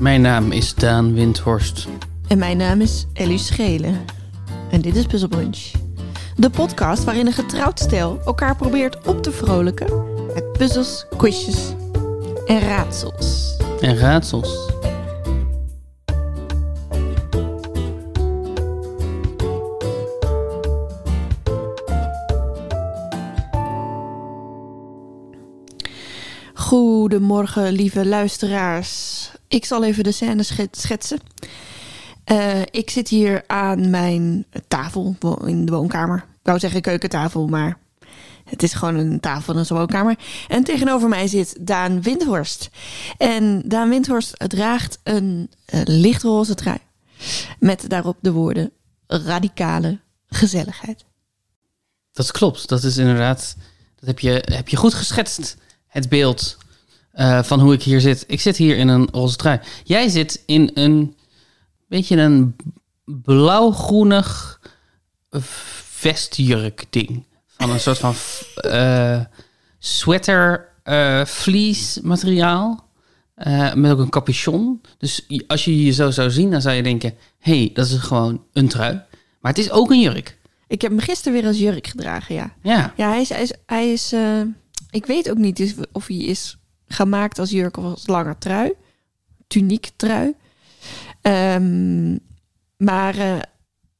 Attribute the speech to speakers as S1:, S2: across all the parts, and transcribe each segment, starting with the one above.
S1: Mijn naam is Daan Windhorst.
S2: En mijn naam is Ellie Schelen. En dit is Puzzle Brunch. De podcast waarin een getrouwd stel elkaar probeert op te vrolijken met puzzels, quizjes en raadsels.
S1: En raadsels.
S2: Goedemorgen, lieve luisteraars. Ik zal even de scène schet- schetsen. Eh, ik zit hier aan mijn tafel in de woonkamer. Ik wou zeggen keukentafel, maar het is gewoon een tafel in een woonkamer. En tegenover mij zit Daan Windhorst. En Daan Windhorst draagt een eh, lichtroze trui. Met daarop de woorden radicale gezelligheid.
S1: Dat klopt. Dat is inderdaad. Dat heb je, heb je goed geschetst. Het beeld eh, van hoe ik hier zit. Ik zit hier in een roze trui. Jij zit in een beetje een blauwgroenig vestjurk ding. Van een soort van eh, sweater uh, fleece materiaal. Eh, met ook een capuchon. Dus als je je zo zou zien, dan zou je denken... hé, hey, dat is gewoon een trui. Maar het is ook een jurk.
S2: Ik heb hem gisteren weer als jurk gedragen, ja.
S1: Ja.
S2: Ja, hij is. Hij is, hij is eh, ik weet ook niet dus of hij is gemaakt als jurk of als lange trui. Tuniek trui. Ehm, maar eh,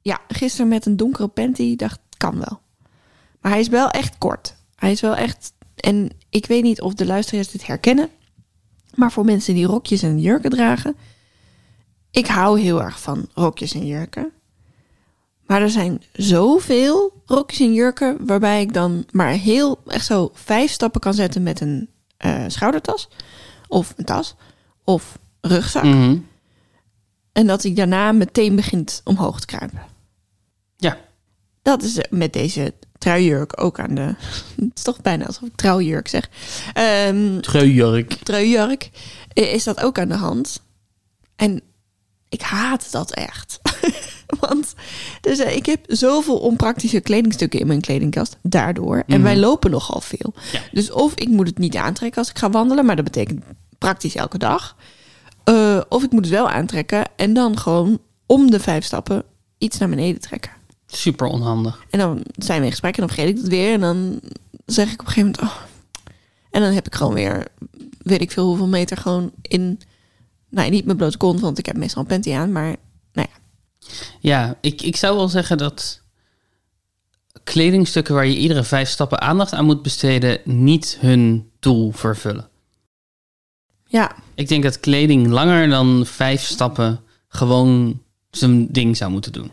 S2: ja, gisteren met een donkere panty dacht kan wel. Maar hij is wel echt kort. Hij is wel echt. En ik weet niet of de luisteraars dit herkennen. Maar voor mensen die rokjes en jurken dragen. Ik hou heel erg van rokjes en jurken. Maar er zijn zoveel rokjes en jurken waarbij ik dan maar heel echt zo vijf stappen kan zetten met een eh, schoudertas of een tas of rugzak.
S1: Mhm.
S2: En dat hij daarna meteen begint omhoog te kruipen.
S1: Ja.
S2: Dat is met deze truijurk ook aan de... Het is toch bijna alsof ik trouwjurk zeg. Ehm
S1: Treujurk.
S2: truijurk eh, is dat ook aan de hand. En ik haat dat echt. Want dus, eh, ik heb zoveel onpraktische kledingstukken in mijn kledingkast daardoor. En
S1: Mhm.
S2: wij lopen nogal veel.
S1: Ja.
S2: Dus of ik moet het niet aantrekken als ik ga wandelen, maar dat betekent praktisch elke dag. Eh, of ik moet het wel aantrekken en dan gewoon om de vijf stappen iets naar beneden trekken.
S1: Super onhandig.
S2: En dan zijn we in gesprek en dan vergeet ik het weer. En dan zeg ik op een gegeven moment... Oh. En dan heb ik gewoon weer, weet ik veel hoeveel meter gewoon in... Nou, niet mijn blote kont, want ik heb meestal een panty aan. Maar nou ja,
S1: Ja, ik, ik zou wel zeggen dat kledingstukken waar je iedere vijf stappen aandacht aan moet besteden, niet hun doel vervullen.
S2: ja,
S1: Ik denk dat kleding langer dan vijf stappen gewoon zijn ding zou moeten doen.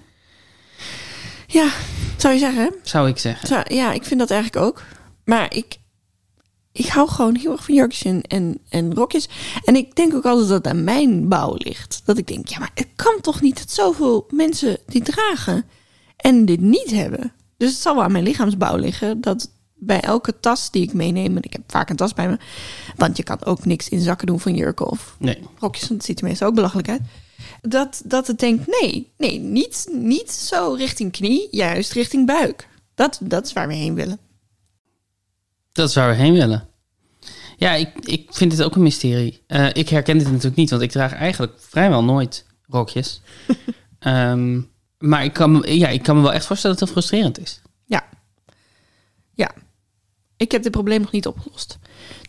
S2: ja, zou je zeggen.
S1: Zou ik zeggen.
S2: Zou- ja, ik vind dat eigenlijk ook. Maar ik, ik hou gewoon heel erg van jurkjes en, en, en rokjes. En ik denk ook altijd dat het aan mijn bouw ligt. Dat ik denk, ja, maar het kan toch niet dat zoveel mensen dit dragen en dit niet hebben. Dus het zal wel aan mijn lichaamsbouw liggen dat bij elke tas die ik meeneem, en ik heb vaak een tas bij me, want je kan ook niks in zakken doen van jurken of
S1: Nee.
S2: rokjes, want het ziet er meestal ook belachelijk uit. Dat, dat het denkt, nee, nee, niet, niet zo richting knie, juist richting buik. Dat, dat is waar we heen willen.
S1: Dat is waar we heen willen. Ja, ik, ik vind het ook een mysterie. Eh, ik herken dit natuurlijk niet, want ik draag eigenlijk vrijwel nooit rokjes. Ehm, maar ik kan, me- ja, ik kan me wel echt voorstellen dat het frustrerend is.
S2: Ja. Ja. Ik heb dit probleem nog niet opgelost.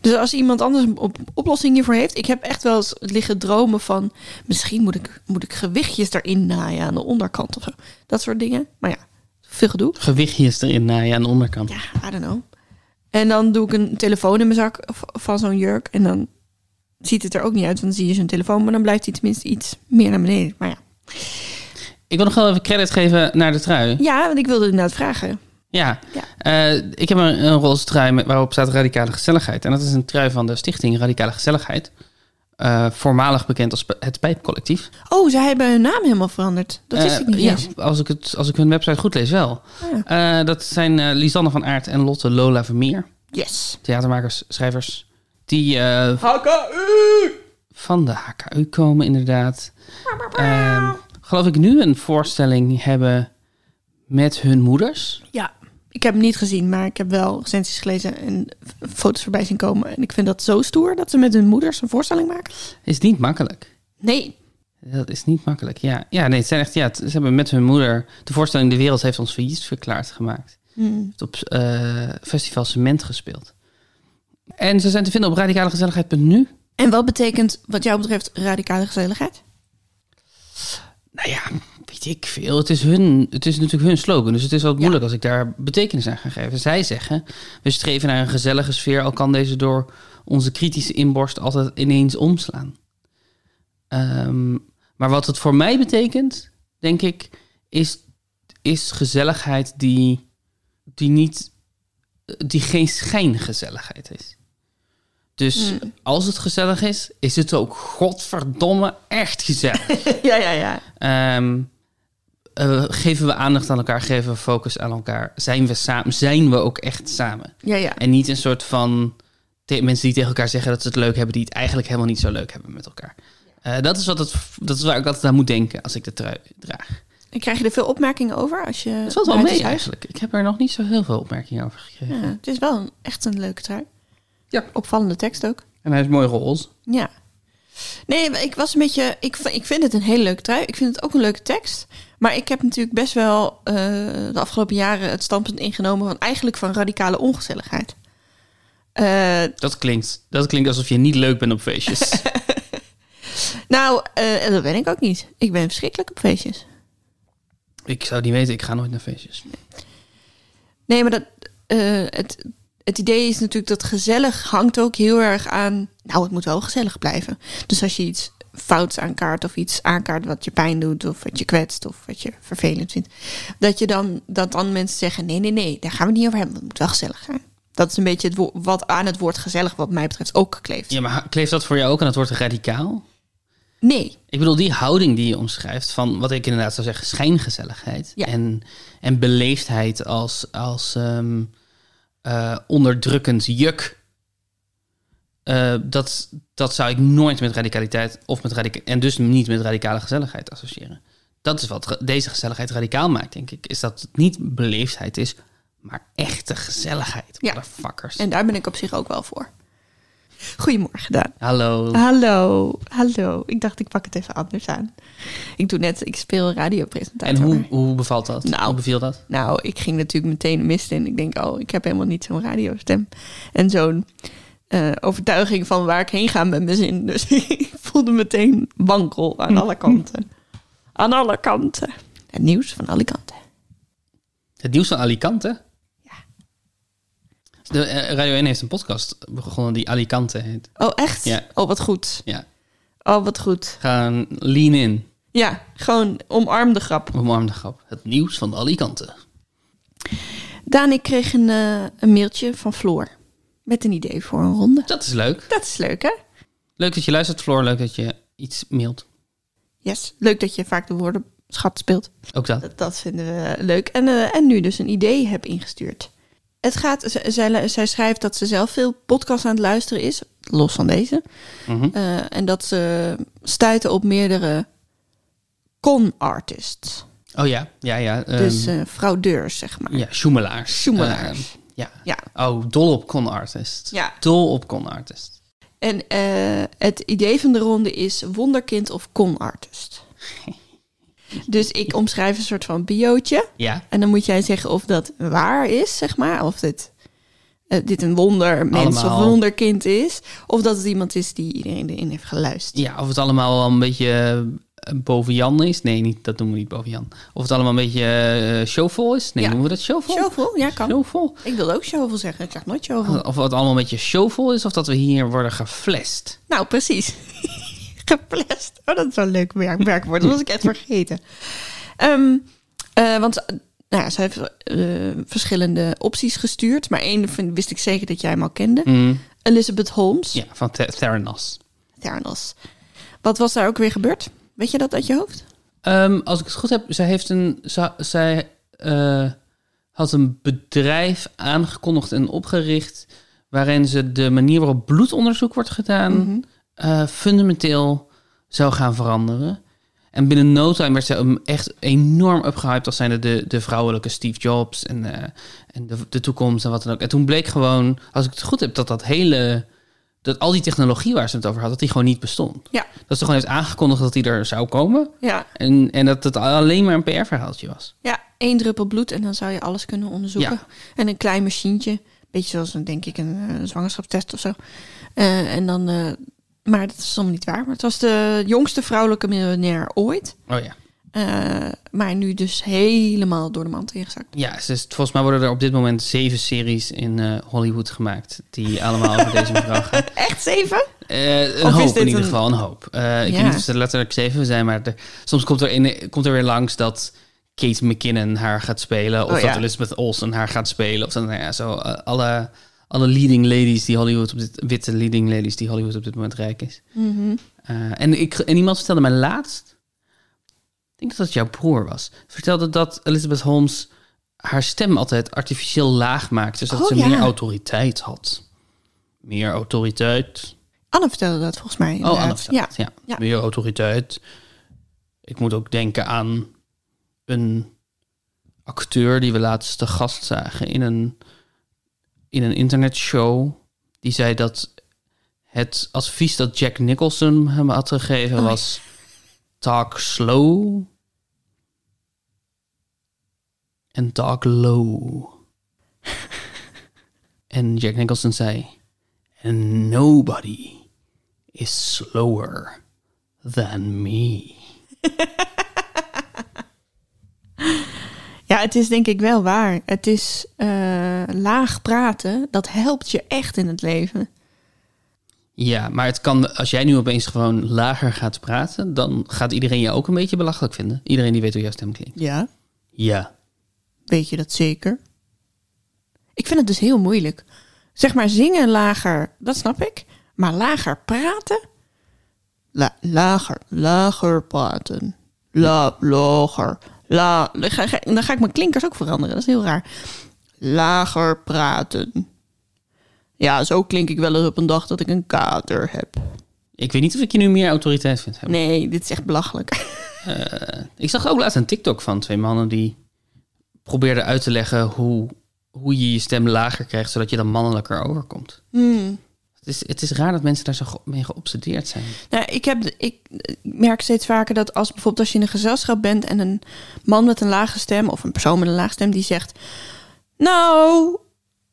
S2: Dus als iemand anders een op- oplossing hiervoor heeft... Ik heb echt wel eens liggen dromen van... Misschien moet ik, moet ik gewichtjes erin naaien aan de onderkant of zo. Dat soort dingen. Maar ja, veel gedoe.
S1: Gewichtjes erin naaien aan de onderkant.
S2: Ja, I don't know. En dan doe ik een telefoon in mijn zak van zo'n jurk. En dan ziet het er ook niet uit. Want dan zie je zo'n telefoon. Maar dan blijft hij tenminste iets meer naar beneden. Maar ja.
S1: Ik wil nog wel even credit geven naar de trui.
S2: Ja, want ik wilde inderdaad vragen.
S1: Ja,
S2: Ja.
S1: Eh, ik heb een, een roze trui met, waarop staat radicale gezelligheid. En dat is een trui van de stichting Radicale Gezelligheid. Eh, voormalig bekend als het Pijpcollectief.
S2: Oh, zij hebben hun naam helemaal veranderd. Dat wist
S1: Eh,
S2: ik niet
S1: ja,
S2: eens.
S1: als ik, het, als ik hun website goed lees wel.
S2: Ah,
S1: Eh, dat zijn eh, Lisanne van Aert en Lotte Lola Vermeer.
S2: Yes.
S1: Theatermakers, schrijvers. Die eh,
S2: HKU!
S1: van de HKU komen inderdaad. Ehm, geloof ik nu een voorstelling hebben met hun moeders.
S2: Ja, ik heb hem niet gezien, maar ik heb wel recensies gelezen en foto's voorbij zien komen. En ik vind dat zo stoer dat ze met hun moeders een voorstelling maken.
S1: Is niet makkelijk.
S2: Nee.
S1: Dat is niet makkelijk. Ja, ja nee, het zijn echt. Ja, het- ze hebben met hun moeder de voorstelling De Wereld heeft ons failliet verklaard gemaakt.
S2: Hmm.
S1: Het op eh, Festival Cement gespeeld. En ze zijn te vinden op radicalegezelligheid.nu.
S2: En wat betekent wat jou betreft radicale gezelligheid?
S1: Nou ja, weet ik veel. Het is, hun, het is natuurlijk hun slogan. Dus het is wat moeilijk als ik daar betekenis aan ga geven. Zij zeggen, we streven naar een gezellige sfeer... al kan deze door onze kritische inborst altijd ineens omslaan. Ehm, maar wat het voor mij betekent, denk ik... is, is gezelligheid die, die, niet, die geen schijngezelligheid is. Dus
S2: Hmm.
S1: als het gezellig is, is het ook godverdomme echt gezellig.
S2: ja, ja, ja.
S1: Ehm, eh, geven we aandacht aan elkaar, geven we focus aan elkaar, zijn we, samen, zijn we ook echt samen.
S2: Ja, ja.
S1: En niet een soort van mensen die tegen elkaar zeggen dat ze het leuk hebben, die het eigenlijk helemaal niet zo leuk hebben met elkaar. Eh, dat, is wat het, dat is waar ik altijd aan moet denken als ik de trui draag.
S2: En krijg je er veel opmerkingen over als je...
S1: Het valt wel mee eigenlijk. Ik heb er nog niet zo heel veel opmerkingen over gekregen.
S2: Ja, het is wel een, echt een leuke trui.
S1: Ja.
S2: Opvallende tekst ook.
S1: En hij is mooi roze.
S2: Ja. Nee, ik was een beetje... Ik, ik vind het een hele leuke trui. Ik vind het ook een leuke tekst. Maar ik heb natuurlijk best wel eh, de afgelopen jaren het standpunt ingenomen... van eigenlijk van radicale ongezelligheid. Eh,
S1: Dat klinkt, dat klinkt alsof je niet leuk bent op feestjes.
S2: nou, eh, dat ben ik ook niet. Ik ben verschrikkelijk op feestjes.
S1: ik zou niet weten, ik ga nooit naar feestjes.
S2: Nee, maar dat, het, het idee is natuurlijk dat gezellig hangt ook heel erg aan. Nou, het moet wel gezellig blijven. Dus als je iets fouts aankaart of iets aankaart wat je pijn doet of wat je kwetst of wat je vervelend vindt, dat je dan dat dan mensen zeggen: nee, nee, nee, daar gaan we niet over hebben. Het moet wel gezellig zijn. Dat is een beetje het wat aan het woord gezellig, wat mij betreft, ook kleeft.
S1: Ja, maar kleeft dat voor jou ook aan het woord radicaal?
S2: Nee,
S1: Ik bedoel, die houding die je omschrijft van wat ik inderdaad zou zeggen, schijngezelligheid
S2: Ja.
S1: en, en beleefdheid als, als eh, onderdrukkend juk. Eh, dat, dat zou ik nooit met radicaliteit of met radica en dus niet met radicale gezelligheid associëren. Dat is wat deze gezelligheid radicaal maakt, denk ik. Is dat het niet beleefdheid is, maar echte gezelligheid.
S2: Ja.
S1: Motherfuckers.
S2: en daar ben ik op zich ook wel voor. Goedemorgen, Daan.
S1: Hallo.
S2: Hallo, hallo. Ik dacht, ik pak het even anders aan. Ik doe net, ik speel radiopresentator.
S1: En hoe, hoe bevalt dat?
S2: Nou.
S1: hoe beviel dat?
S2: Nou, ik ging natuurlijk meteen mist in. Ik denk, oh, ik heb helemaal niet zo'n radiostem. En zo'n eh, overtuiging van waar ik heen ga met mijn zin. Dus ik voelde meteen wankel aan alle kanten. Aan alle kanten. Het nieuws van alle kanten.
S1: Het nieuws van Alicante?
S2: Ja.
S1: De, eh, Radio 1 heeft een podcast begonnen die Alicante heet.
S2: Oh, echt?
S1: Ja.
S2: Oh, wat goed.
S1: Ja,
S2: Oh, wat goed.
S1: gaan lean in.
S2: Ja, gewoon omarm de grap.
S1: Omarm de grap. Het nieuws van Alicante.
S2: Daan, ik kreeg een, eh, een mailtje van Floor. Met een idee voor een ronde.
S1: Dat is leuk.
S2: Dat is leuk, hè?
S1: Leuk dat je luistert, Floor. Leuk dat je iets mailt.
S2: Yes. Leuk dat je vaak de woorden schat speelt.
S1: Ook dat.
S2: Dat, dat vinden we leuk. En, eh, en nu dus een idee heb ingestuurd. Het gaat, zij, zij schrijft dat ze zelf veel podcasts aan het luisteren is, los van deze.
S1: Mhm.
S2: Eh, en dat ze stuiten op meerdere con-artists.
S1: Oh ja, ja, ja. ehm,
S2: dus eh, fraudeurs, zeg maar.
S1: ja, Sjoemelaars.
S2: Sjoemelaars.
S1: Ja.
S2: Ja.
S1: Oh, dol op con-artist.
S2: Ja.
S1: Dol op con-artist.
S2: En eh, het idee van de ronde is wonderkind of con-artist. dus ik omschrijf een soort van biootje.
S1: Ja.
S2: En dan moet jij zeggen of dat waar is, zeg maar. Of dit, eh, dit een wondermens of een wonderkind is. Of dat het iemand is die iedereen erin heeft geluisterd.
S1: ja, of het allemaal wel een beetje boven Jan is. Nee, niet, dat doen we niet boven Jan. Of het allemaal een beetje eh showvol is. Nee,
S2: Ja.
S1: noemen we dat showvol?
S2: Shovel? Ja, kan.
S1: Showvol.
S2: Ik wilde ook shovel zeggen. Ik zeg nooit shovel.
S1: Of het allemaal een beetje showvol is, of dat we hier worden geflest.
S2: Nou, precies. Geplest. Oh, dat is wel een leuk werk, werkwoord. Dat was ik echt vergeten. Ehm, eh, want eh, nou ja, ze heeft eh, verschillende opties gestuurd. Maar één vind- wist ik zeker dat jij hem al kende.
S1: Mm,
S2: Elizabeth Holmes.
S1: ja, van Th- Theranos.
S2: Theranos. Wat was daar ook weer gebeurd? Weet je dat uit je hoofd?
S1: Ehm, als ik het goed heb, zij heeft een. Zij, eh, had een bedrijf aangekondigd en opgericht. waarin ze de manier waarop bloedonderzoek wordt gedaan.
S2: Mhm.
S1: eh, fundamenteel zou gaan veranderen. En binnen no time werd ze echt enorm upgehyped als zijnde de, de vrouwelijke Steve Jobs en, eh, en de, de toekomst en wat dan ook. En toen bleek gewoon, als ik het goed heb, dat dat hele dat al die technologie waar ze het over had, dat die gewoon niet bestond.
S2: Ja.
S1: Dat ze gewoon heeft aangekondigd dat die er zou komen.
S2: Ja,
S1: En, en dat het alleen maar een PR-verhaaltje was.
S2: ja, één druppel bloed en dan zou je alles kunnen onderzoeken.
S1: Ja.
S2: En een klein machientje, beetje zoals een, denk ik een, eh, zwangerschapstest of zo. Eh, en dan, eh, maar dat is allemaal niet waar. Maar het was de jongste vrouwelijke miljonair ooit.
S1: Oh ja.
S2: Eh, maar nu dus helemaal door de mand ingezakt.
S1: Ja, is- volgens mij worden er op dit moment zeven series in eh, Hollywood gemaakt. Die allemaal over deze mevrouw gaan.
S2: Echt zeven?
S1: Eh, een
S2: Of
S1: hoop in ieder
S2: een-
S1: geval, een hoop. Ik weet niet of ze letterlijk zeven zijn, maar er- soms komt er, in, komt er weer langs dat Kate McKinnon haar gaat spelen. Of
S2: Oh, ja.
S1: dat Elizabeth Olsen haar gaat spelen. Of dat, nou ja, zo alle, alle leading ladies die Hollywood op dit, witte leading ladies die Hollywood op dit moment rijk is.
S2: Mhm.
S1: En, ik, en iemand vertelde mij laatst, ik denk dat het jouw broer was, vertelde dat Elizabeth Holmes haar stem altijd artificieel laag maakte, zodat
S2: Oh,
S1: ze
S2: ja.
S1: meer autoriteit had. Meer autoriteit.
S2: Anne vertelde dat volgens mij.
S1: Oh. Anne vertelde
S2: Ja.
S1: ja.
S2: Ja.
S1: Meer autoriteit. Ik moet ook denken aan een acteur die we laatst te gast zagen in een, in een internetshow. Die zei dat het advies dat Jack Nicholson hem had gegeven
S2: Oh,
S1: was... Talk slow en talk low. en Jack Nicholson zei... And nobody is slower than me.
S2: Ja, het is denk ik wel waar. Het is eh, laag praten, dat helpt je echt in het leven.
S1: Ja, maar het kan, als jij nu opeens gewoon lager gaat praten, dan gaat iedereen je ook een beetje belachelijk vinden. Iedereen die weet hoe jouw stem klinkt.
S2: Ja.
S1: Ja.
S2: Weet je dat zeker? Ik vind het dus heel moeilijk. Zeg maar zingen lager, dat snap ik. Maar lager praten? La, lager, lager praten. La, lager. La, dan, ga, ga- dan ga ik mijn klinkers ook veranderen. Dat is heel raar. Lager praten. Ja, zo klink ik wel eens op een dag dat ik een kater heb.
S1: Ik weet niet of ik je nu meer autoriteit vind hebben.
S2: Nee, dit is echt belachelijk.
S1: Eh, ik zag ook laatst een TikTok van twee mannen die probeerden uit te leggen hoe, hoe je je stem lager krijgt, zodat je dan mannelijker overkomt.
S2: Hmm.
S1: Het is, het is raar dat mensen daar zo mee geobsedeerd zijn.
S2: Nou, ik, heb, ik merk steeds vaker dat als bijvoorbeeld als je in een gezelschap bent en een man met een lage stem of een persoon met een lage stem die zegt, nou,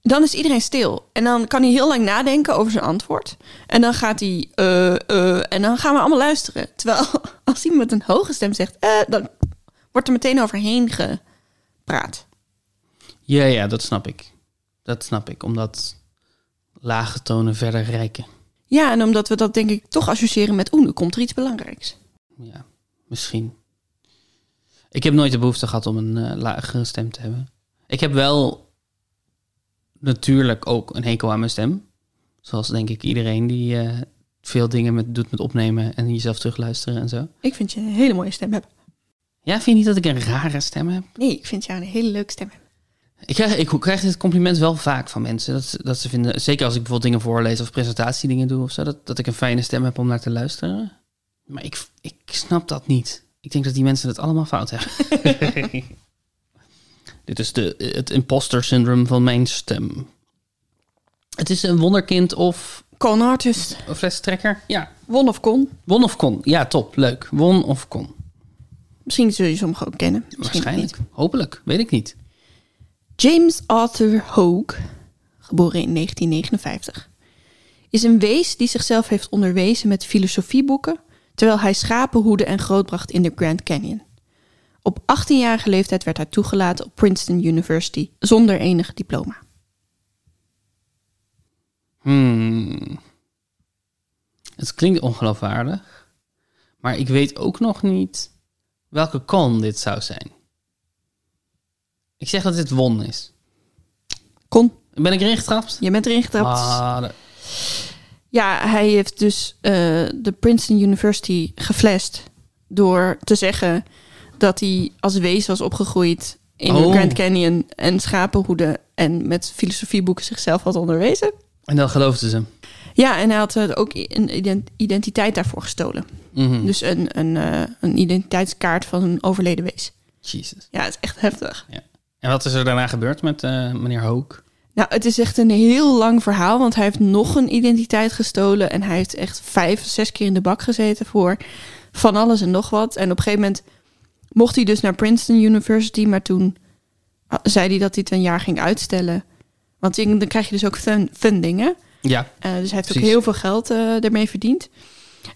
S2: dan is iedereen stil. En dan kan hij heel lang nadenken over zijn antwoord. En dan gaat hij, eh, eh, en dan gaan we allemaal luisteren. Terwijl als iemand met een hoge stem zegt, eh, dan wordt er meteen overheen gepraat.
S1: Ja, ja, dat snap ik. Dat snap ik, omdat lage tonen verder rijken.
S2: Ja, en omdat we dat denk ik toch associëren met, oeh, nu komt er iets belangrijks.
S1: Ja, misschien. Ik heb nooit de behoefte gehad om een lagere stem te hebben. Ik heb wel natuurlijk ook een hekel aan mijn stem. Zoals denk ik iedereen die eh, veel dingen met, doet met opnemen en jezelf terugluisteren en zo.
S2: Ik vind je een hele mooie stem hebben.
S1: Ja, vind je niet dat ik een rare stem heb?
S2: Nee, ik vind jou een hele leuke stem hebben.
S1: Ik krijg, ik krijg dit compliment wel vaak van mensen. Dat, dat ze vinden, zeker als ik bijvoorbeeld dingen voorlees of presentatiedingen doe of zo, dat, dat ik een fijne stem heb om naar te luisteren. Maar ik, ik snap dat niet. Ik denk dat die mensen het allemaal fout hebben. Dit is de, het imposter syndroom van mijn stem. Het is een wonderkind of
S2: Con artist.
S1: een flestrekker. Ja,
S2: Won of kon.
S1: won of kon. Ja, top, leuk. Won of kon.
S2: Misschien zul je sommigen ook kennen. Misschien
S1: Waarschijnlijk. Hopelijk. Weet ik niet.
S2: James Arthur Hogue, geboren in 1959, is een wees die zichzelf heeft onderwezen met filosofieboeken, terwijl hij schapen hoedde en grootbracht in de Grand Canyon. Op 18-jarige leeftijd werd hij toegelaten op Princeton University zonder enig diploma.
S1: Hmm. Het klinkt ongeloofwaardig. Maar ik weet ook nog niet welke con dit zou zijn. Ik zeg dat dit won is.
S2: Kon,
S1: Ben ik erin getrapt?
S2: je bent erin getrapt.
S1: Ah, de-
S2: Ja, hij heeft dus eh, de Princeton University geflasht door te zeggen dat hij als wees was opgegroeid in de
S1: Oh.
S2: Grand Canyon en schapenhoeden en met filosofieboeken zichzelf had onderwezen.
S1: En dan geloofden ze.
S2: Ja, en hij had eh, ook een ident- identiteit daarvoor gestolen.
S1: Mhm.
S2: Dus een, een, eh, een identiteitskaart van een overleden wees.
S1: Jesus.
S2: Ja, het is echt heftig.
S1: En wat is er daarna gebeurd met eh, meneer Hook?
S2: Nou, het is echt een heel lang verhaal, want hij heeft nog een identiteit gestolen en hij heeft echt vijf, zes keer in de bak gezeten voor van alles en nog wat. En op een gegeven moment mocht hij dus naar Princeton University, maar toen zei hij dat hij het een jaar ging uitstellen. Want dan krijg je dus ook fun- funding, hè?
S1: Ja,
S2: Uh, dus hij heeft ook heel veel geld eh ermee verdiend.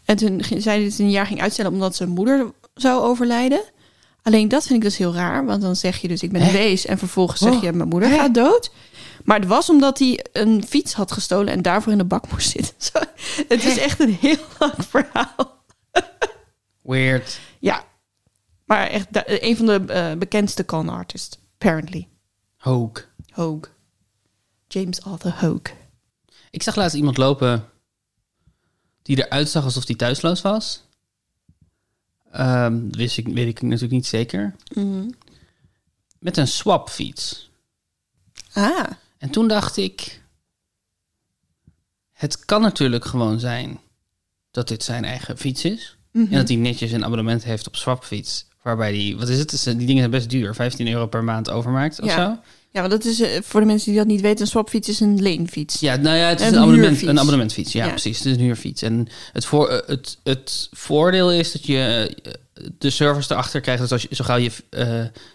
S2: En toen zei hij dat hij een jaar ging uitstellen omdat zijn moeder zou overlijden. Alleen dat vind ik dus heel raar, want dan zeg je dus ik ben
S1: Hè?
S2: wees en vervolgens zeg
S1: Oh,
S2: je mijn moeder
S1: hè?
S2: gaat dood. Maar het was omdat hij een fiets had gestolen en daarvoor in de bak moest zitten. Zo, het is echt een heel lang verhaal.
S1: weird.
S2: Ja, maar echt da- een van de eh, bekendste con artists, apparently.
S1: Hook.
S2: Hogue. James Arthur Hogue.
S1: Ik zag laatst iemand lopen die eruit zag alsof hij thuisloos was. Ehm wist ik, weet ik natuurlijk niet zeker. Met een swapfiets.
S2: Ah,
S1: En toen dacht ik... Het kan natuurlijk gewoon zijn dat dit zijn eigen fiets is. En dat hij netjes een abonnement heeft op swapfiets. Waarbij die, wat is het? Dus, eh, Die dingen zijn best duur. 15 euro per maand overmaakt of
S2: Ja.
S1: zo.
S2: ja, want dat is eh, voor de mensen die dat niet weten, een swapfiets is een leenfiets.
S1: Ja, nou ja, het is
S2: Een
S1: een, abonnement, een abonnementfiets. Ja,
S2: Ja.
S1: precies. Het is een huurfiets. En het, voor, eh, het, het voordeel is dat je de service erachter krijgt. Dat als je, zo gauw je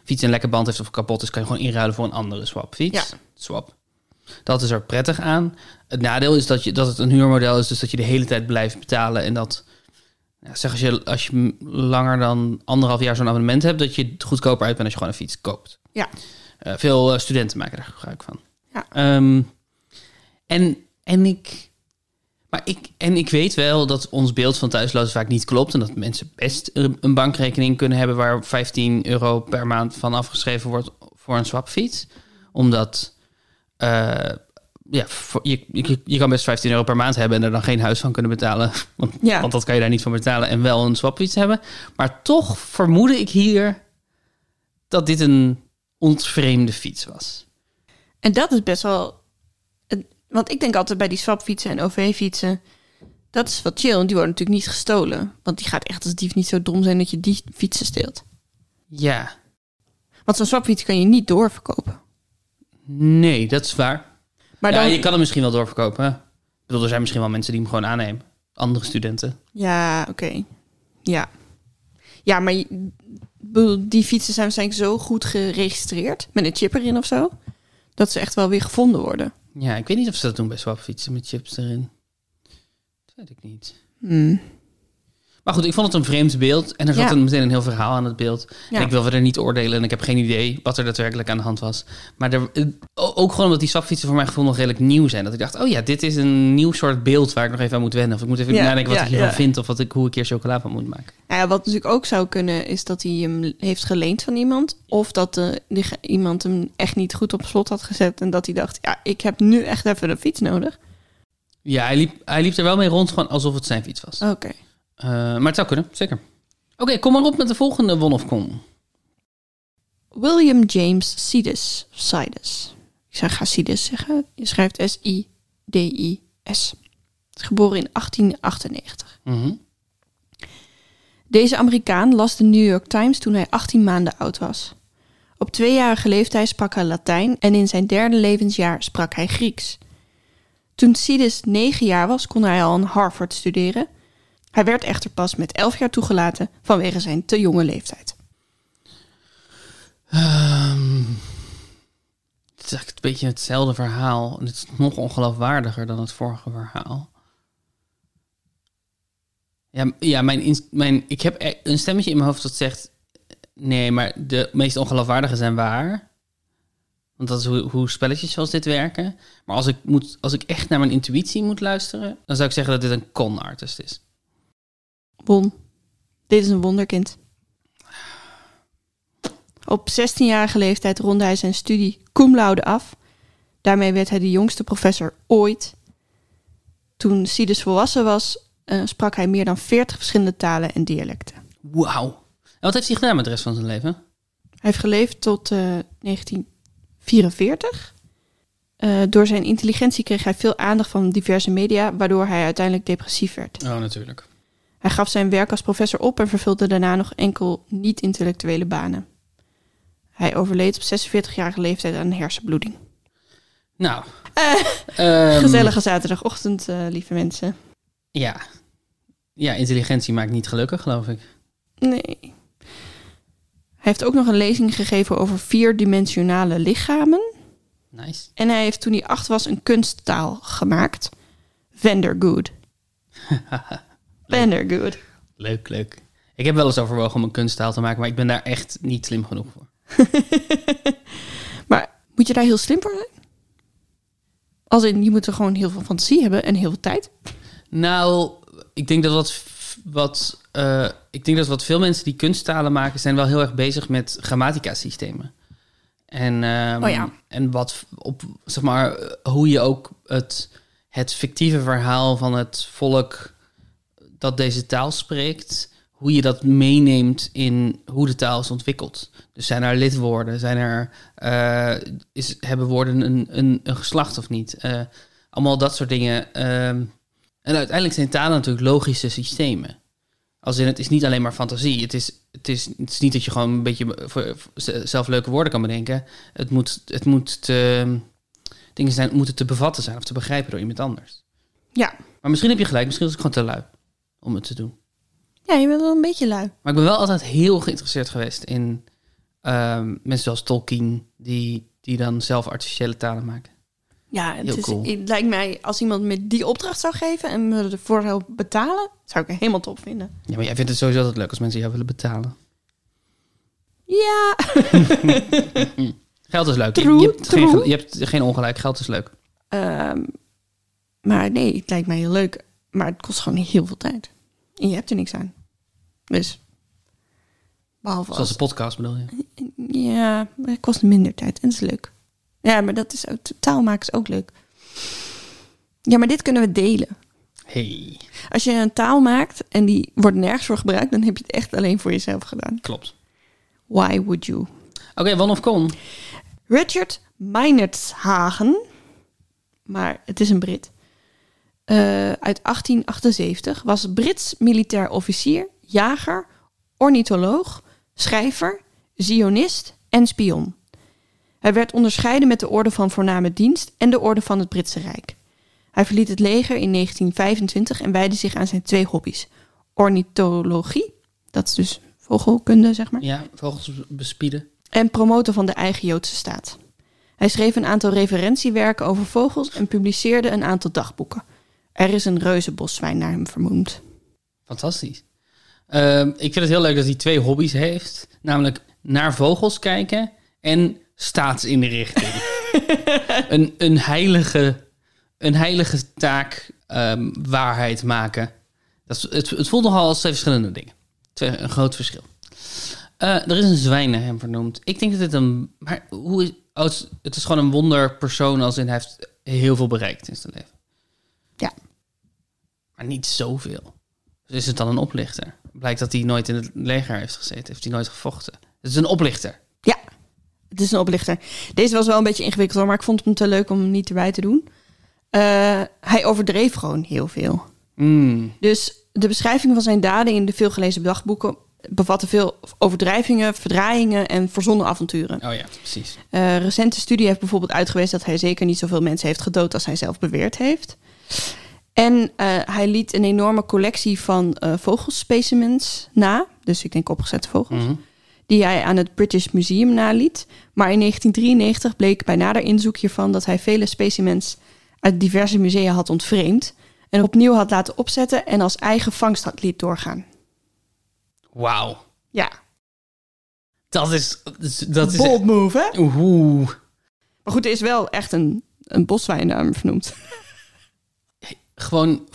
S1: fiets een lekke band heeft of kapot is, kan je gewoon inruilen voor een andere swapfiets.
S2: Ja.
S1: Swap. Dat is er prettig aan. Het nadeel is dat, je, dat het een huurmodel is, dus dat je de hele tijd blijft betalen. En dat, ja, zeg als je, als je langer dan anderhalf jaar zo'n abonnement hebt, dat je goedkoper uit bent als je gewoon een fiets koopt.
S2: Ja.
S1: Eh, veel eh, studenten maken daar gebruik van.
S2: Ja.
S1: Ehm, en, en, ik, maar ik, en ik weet wel dat ons beeld van thuislozen vaak niet klopt. En dat mensen best een een bankrekening kunnen hebben waar 15 euro per maand van afgeschreven wordt voor een swapfiets. Omdat eh, ja, je, je, je kan best 15 euro per maand hebben en er dan geen huis van kunnen betalen. Want,
S2: Ja.
S1: want dat kan je daar niet van betalen en wel een swapfiets hebben. Maar toch vermoedde ik hier dat dit een ontvreemde fiets was.
S2: En dat is best wel... Want ik denk altijd bij die swapfietsen en OV-fietsen... Dat is wat chill, want die worden natuurlijk niet gestolen. Want die gaat echt als dief niet zo dom zijn dat je die fietsen steelt.
S1: Ja,
S2: Want zo'n swapfiets kan je niet doorverkopen.
S1: nee, dat is waar.
S2: Maar
S1: ja,
S2: dan,
S1: je kan hem misschien wel doorverkopen. hè? Ik bedoel, er zijn misschien wel mensen die hem gewoon aannemen. Andere studenten.
S2: Ja, oké. Ja. Ja, maar die fietsen zijn waarschijnlijk zo goed geregistreerd... met een chip erin of zo... dat ze echt wel weer gevonden worden.
S1: Ja, ik weet niet of ze dat doen bij swapfietsen met chips erin. Dat weet ik niet.
S2: Hmm.
S1: Maar goed, ik vond het een vreemd beeld. En er zat
S2: Ja.
S1: een, meteen een heel verhaal aan het beeld.
S2: Ja.
S1: En ik wil verder niet oordelen. En ik heb geen idee wat er daadwerkelijk aan de hand was. Maar er, eh, ook gewoon omdat die swapfietsen voor mijn gevoel nog redelijk nieuw zijn. Dat ik dacht, oh ja, dit is een nieuw soort beeld waar ik nog even aan moet wennen. Of ik moet even
S2: Ja,
S1: nadenken wat ik hiervan vind. Of wat ik, hoe ik hier chocola van moet maken.
S2: Nou ja, wat natuurlijk ook zou kunnen, is dat hij hem heeft geleend van iemand. Of dat die, iemand hem echt niet goed op slot had gezet. En dat hij dacht, ja, ik heb nu echt even een fiets nodig.
S1: Ja, hij liep, hij liep er wel mee rond, gewoon alsof het zijn fiets was.
S2: Oké.
S1: Eh, maar het zou kunnen, zeker. Oké, kom maar op met de volgende won of kom.
S2: William James Sidus. Sidus. Ik zou ga Sidus zeggen. Je schrijft S-I-D-I-S. Is geboren in 1898.
S1: Mhm.
S2: Deze Amerikaan las de New York Times toen hij 18 maanden oud was. Op tweejarige leeftijd sprak hij Latijn en in zijn derde levensjaar sprak hij Grieks. Toen Sidus negen jaar was, kon hij al aan Harvard studeren. Hij werd echter pas met elf jaar toegelaten vanwege zijn te jonge leeftijd.
S1: Ehm, het is een beetje hetzelfde verhaal. Het is nog ongeloofwaardiger dan het vorige verhaal. Ja, ja mijn, mijn, ik heb e- een stemmetje in mijn hoofd dat zegt... Nee, maar de meest ongeloofwaardige zijn waar. Want dat is hoe, hoe spelletjes zoals dit werken. Maar als ik, moet, als ik echt naar mijn intuïtie moet luisteren... dan zou ik zeggen dat dit een con-artist is.
S2: Won. Dit is een wonderkind. Op 16-jarige leeftijd ronde hij zijn studie cum laude af. Daarmee werd hij de jongste professor ooit. Toen Sidus volwassen was, eh, sprak hij meer dan 40 verschillende talen en dialecten.
S1: Wauw. En wat heeft hij gedaan met de rest van zijn leven?
S2: Hij heeft geleefd tot eh, 1944. Eh, door zijn intelligentie kreeg hij veel aandacht van diverse media, waardoor hij uiteindelijk depressief werd.
S1: Oh, natuurlijk.
S2: Hij gaf zijn werk als professor op en vervulde daarna nog enkel niet-intellectuele banen. Hij overleed op 46-jarige leeftijd aan een hersenbloeding.
S1: Nou.
S2: Eh,
S1: ehm,
S2: Gezellige zaterdagochtend, eh, lieve mensen.
S1: Ja. Ja, intelligentie maakt niet gelukkig, geloof ik.
S2: Nee. Hij heeft ook nog een lezing gegeven over vierdimensionale lichamen.
S1: Nice.
S2: En hij heeft toen hij acht was een kunsttaal gemaakt. Vandergood. Vandergood.
S1: Leuk, leuk. Ik heb wel eens overwogen om een kunsttaal te maken, maar ik ben daar echt niet slim genoeg voor.
S2: Maar moet je daar heel slim voor zijn? Als in, je moet er gewoon heel veel fantasie hebben en heel veel tijd.
S1: Nou, ik denk dat wat, wat, eh, ik denk dat wat veel mensen die kunsttalen maken, zijn wel heel erg bezig met grammatica-systemen. En, ehm,
S2: Oh ja.
S1: en wat op, zeg maar, eh, hoe je ook het, het fictieve verhaal van het volk dat deze taal spreekt, hoe je dat meeneemt in hoe de taal is ontwikkeld. Dus zijn er lidwoorden? Zijn er, eh, is, hebben woorden een, een, een geslacht of niet? Eh, allemaal dat soort dingen. ehm, en uiteindelijk zijn talen natuurlijk logische systemen. Als in, het is niet alleen maar fantasie. Het is, het is, het is niet dat je gewoon een beetje voor, voor zelf leuke woorden kan bedenken. Het moet, het moet te, dingen zijn, moeten te bevatten zijn of te begrijpen door iemand anders.
S2: Ja.
S1: Maar misschien heb je gelijk. Misschien was ik gewoon te lui om het te doen.
S2: Ja, je bent wel een beetje lui.
S1: Maar ik ben wel altijd heel geïnteresseerd geweest in ehm, mensen zoals Tolkien, die, die dan zelf artificiële talen maken.
S2: Ja, het,
S1: Heel
S2: is,
S1: cool.
S2: het lijkt mij als iemand me die opdracht zou geven en me ervoor zou betalen, zou ik helemaal top vinden.
S1: Ja, maar jij vindt het sowieso altijd leuk als mensen jou willen betalen.
S2: Ja,
S1: Geld is leuk.
S2: True,
S1: je, hebt geen,
S2: true.
S1: je hebt geen ongelijk. Geld is leuk.
S2: Ehm, maar nee, het lijkt mij heel leuk. Maar het kost gewoon heel veel tijd. En je hebt er niks aan. Dus, behalve
S1: Zoals
S2: als...
S1: de podcast bedoel je.
S2: Ja, maar het kost minder tijd en dat is leuk. Ja, maar dat is ook, taal maken is ook leuk. Ja, maar dit kunnen we delen.
S1: Hey,
S2: Als je een taal maakt en die wordt nergens voor gebruikt, dan heb je het echt alleen voor jezelf gedaan.
S1: klopt.
S2: Why would you?
S1: Oké, Wan of Con.
S2: Richard Meinertshagen, maar het is een Brit, eh, uit 1878, was Brits militair officier, jager, ornitholoog, schrijver, zionist en spion. Hij werd onderscheiden met de Orde van Voorname Dienst en de Orde van het Britse Rijk. Hij verliet het leger in 1925 en wijdde zich aan zijn twee hobby's. Ornithologie, dat is dus vogelkunde, zeg maar
S1: Ja, vogels bespieden.
S2: en promotor van de eigen Joodse staat. Hij schreef een aantal referentiewerken over vogels en publiceerde een aantal dagboeken. Er is een reuzenboszwijn naar hem vernoemd.
S1: Fantastisch. Ehm, ik vind het heel leuk dat hij twee hobby's heeft. Namelijk naar vogels kijken en staatsinrichting. een, een, heilige, een heilige taak ehm, waarheid maken. Dat is, het, het voelt nogal als twee verschillende dingen. Twee, een groot verschil. Eh, er is een zwijn naar hem vernoemd. Ik denk dat het een... Maar hoe is, oh, het, is, het is gewoon een wonderpersoon als in hij heeft heel veel bereikt in zijn leven.
S2: Ja.
S1: Maar niet zoveel. Dus is het dan een oplichter? Blijkt dat hij nooit in het leger heeft gezeten. Heeft hij nooit gevochten. Het is een oplichter.
S2: Ja, het is een oplichter. Deze was wel een beetje ingewikkeld hoor, maar ik vond hem te leuk om hem niet erbij te doen. Eh, hij overdreef gewoon heel veel.
S1: Mm.
S2: Dus de beschrijving van zijn daden in de veelgelezen dagboeken bevatten veel overdrijvingen, verdraaiingen en verzonnen avonturen.
S1: Oh ja, precies.
S2: Eh, recente studie heeft bijvoorbeeld uitgewezen dat hij zeker niet zoveel mensen heeft gedood als hij zelf beweerd heeft. En eh, hij liet een enorme collectie van eh vogelspecimens na, dus ik denk opgezette vogels,
S1: Mhm.
S2: die hij aan het British Museum naliet. Maar in 1993 bleek bij nader inzoek hiervan dat hij vele specimens uit diverse musea had ontvreemd en opnieuw had laten opzetten en als eigen vangst had liet doorgaan.
S1: Wauw.
S2: Ja,
S1: Dat is... Dat is, dat is
S2: bold move hè?
S1: Oeh.
S2: Maar goed, er is wel echt een, een boswijn naar hem vernoemd.
S1: Gewoon...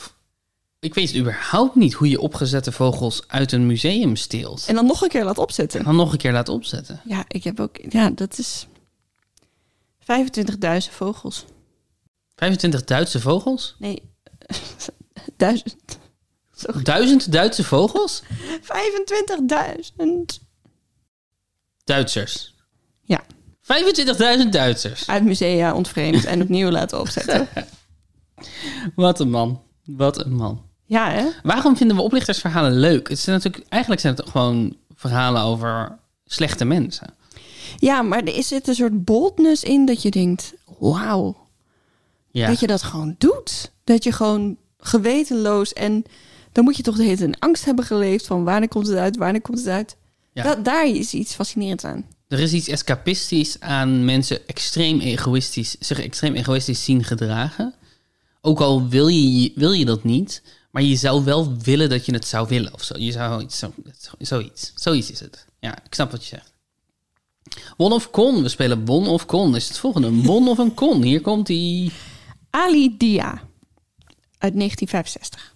S1: Ik weet überhaupt niet hoe je opgezette vogels uit een museum steelt.
S2: En dan nog een keer laat
S1: En
S2: opzetten.
S1: dan nog een keer laat opzetten.
S2: Ja, ik heb ook. Ja, dat is 25.000 vogels.
S1: 25 Duitse vogels?
S2: Nee, duizend. Sorry.
S1: Duizend Duitse vogels?
S2: 25.000
S1: Duitsers.
S2: Ja.
S1: 25.000 Duitsers.
S2: uit musea ontvreemd en opnieuw laten opzetten.
S1: Wat een man. Wat een man.
S2: Ja, hè?
S1: Waarom vinden we oplichtersverhalen leuk? Het zijn natuurlijk, eigenlijk zijn het gewoon verhalen over slechte mensen.
S2: Ja, maar er zit een soort boldness in dat je denkt: wauw,
S1: Ja.
S2: Dat je dat gewoon doet. Dat je gewoon gewetenloos en dan moet je toch de hele tijd in angst hebben geleefd van wanneer komt het uit, wanneer komt het uit.
S1: Ja.
S2: Dat, daar is iets fascinerends aan.
S1: Er is iets escapistisch aan mensen extreem egoïstisch, zich extreem egoïstisch zien gedragen. Ook al wil je, wil je dat niet, maar je zou wel willen dat je het zou willen of zo. Je zou iets, zo, zoiets. Zoiets is het. Ja, ik snap wat je zegt. Won of con. We spelen won of con. Is het volgende een won of een con? Hier komt die.
S2: Ali Dia uit 1965.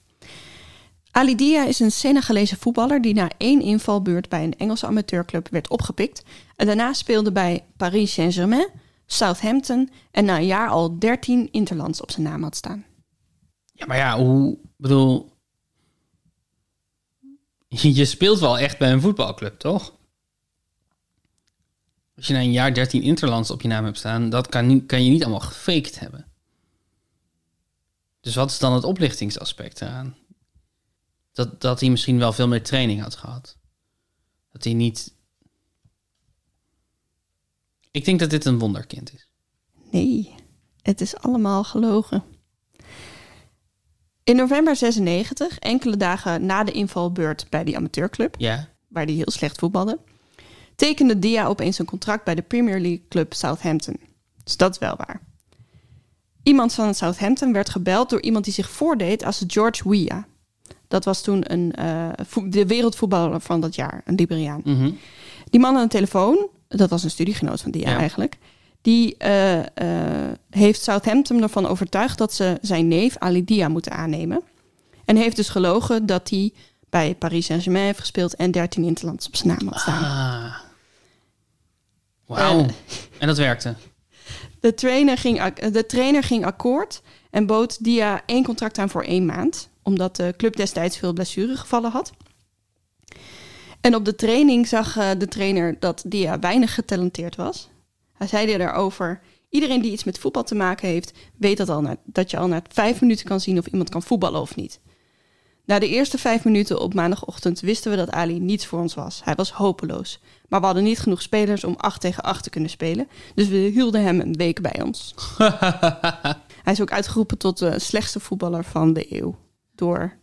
S2: Ali Dia is een Senegalese voetballer die na één invalbeurt bij een Engelse amateurclub werd opgepikt. En daarna speelde bij Paris Saint-Germain, Southampton en na een jaar al 13 interlands op zijn naam had staan.
S1: Ja, maar ja, hoe. bedoel. Je speelt wel echt bij een voetbalclub, toch? Als je na een jaar 13 interlands op je naam hebt staan, dat kan, niet, kan je niet allemaal gefaked hebben. Dus wat is dan het oplichtingsaspect eraan? Dat, dat hij misschien wel veel meer training had gehad. Dat hij niet. Ik denk dat dit een wonderkind is.
S2: Nee, het is allemaal gelogen. In november 96, enkele dagen na de invalbeurt bij die amateurclub,
S1: Ja.
S2: waar hij heel slecht voetbalde, tekende Dia opeens een contract bij de Premier League club Southampton. Dus dat is wel waar. Iemand van Southampton werd gebeld door iemand die zich voordeed als George Weah. Dat was toen een, eh, de wereldvoetballer van dat jaar, een Liberiaan.
S1: Mhm.
S2: Die man aan de telefoon, dat was een studiegenoot van Dia
S1: Ja.
S2: eigenlijk, die eh, eh, heeft Southampton ervan overtuigd dat ze zijn neef Ali Dia moeten aannemen. En heeft dus gelogen dat hij bij Paris Saint-Germain heeft gespeeld en 13 interlands op zijn naam had staan.
S1: Ah. Wauw.
S2: Eh.
S1: en dat werkte.
S2: De, trainer ging, de trainer ging akkoord en bood Dia één contract aan voor één maand, omdat de club destijds veel blessuregevallen had. En op de training zag eh, de trainer dat Dia weinig getalenteerd was. Hij zei daarover: iedereen die iets met voetbal te maken heeft, weet dat, al na, dat je al na vijf minuten kan zien of iemand kan voetballen of niet. Na de eerste vijf minuten op maandagochtend wisten we dat Ali niets voor ons was. Hij was hopeloos. Maar we hadden niet genoeg spelers om 8 tegen 8 te kunnen spelen. Dus we hielden hem een week bij ons. Hij is ook uitgeroepen tot de slechtste voetballer van de eeuw. Door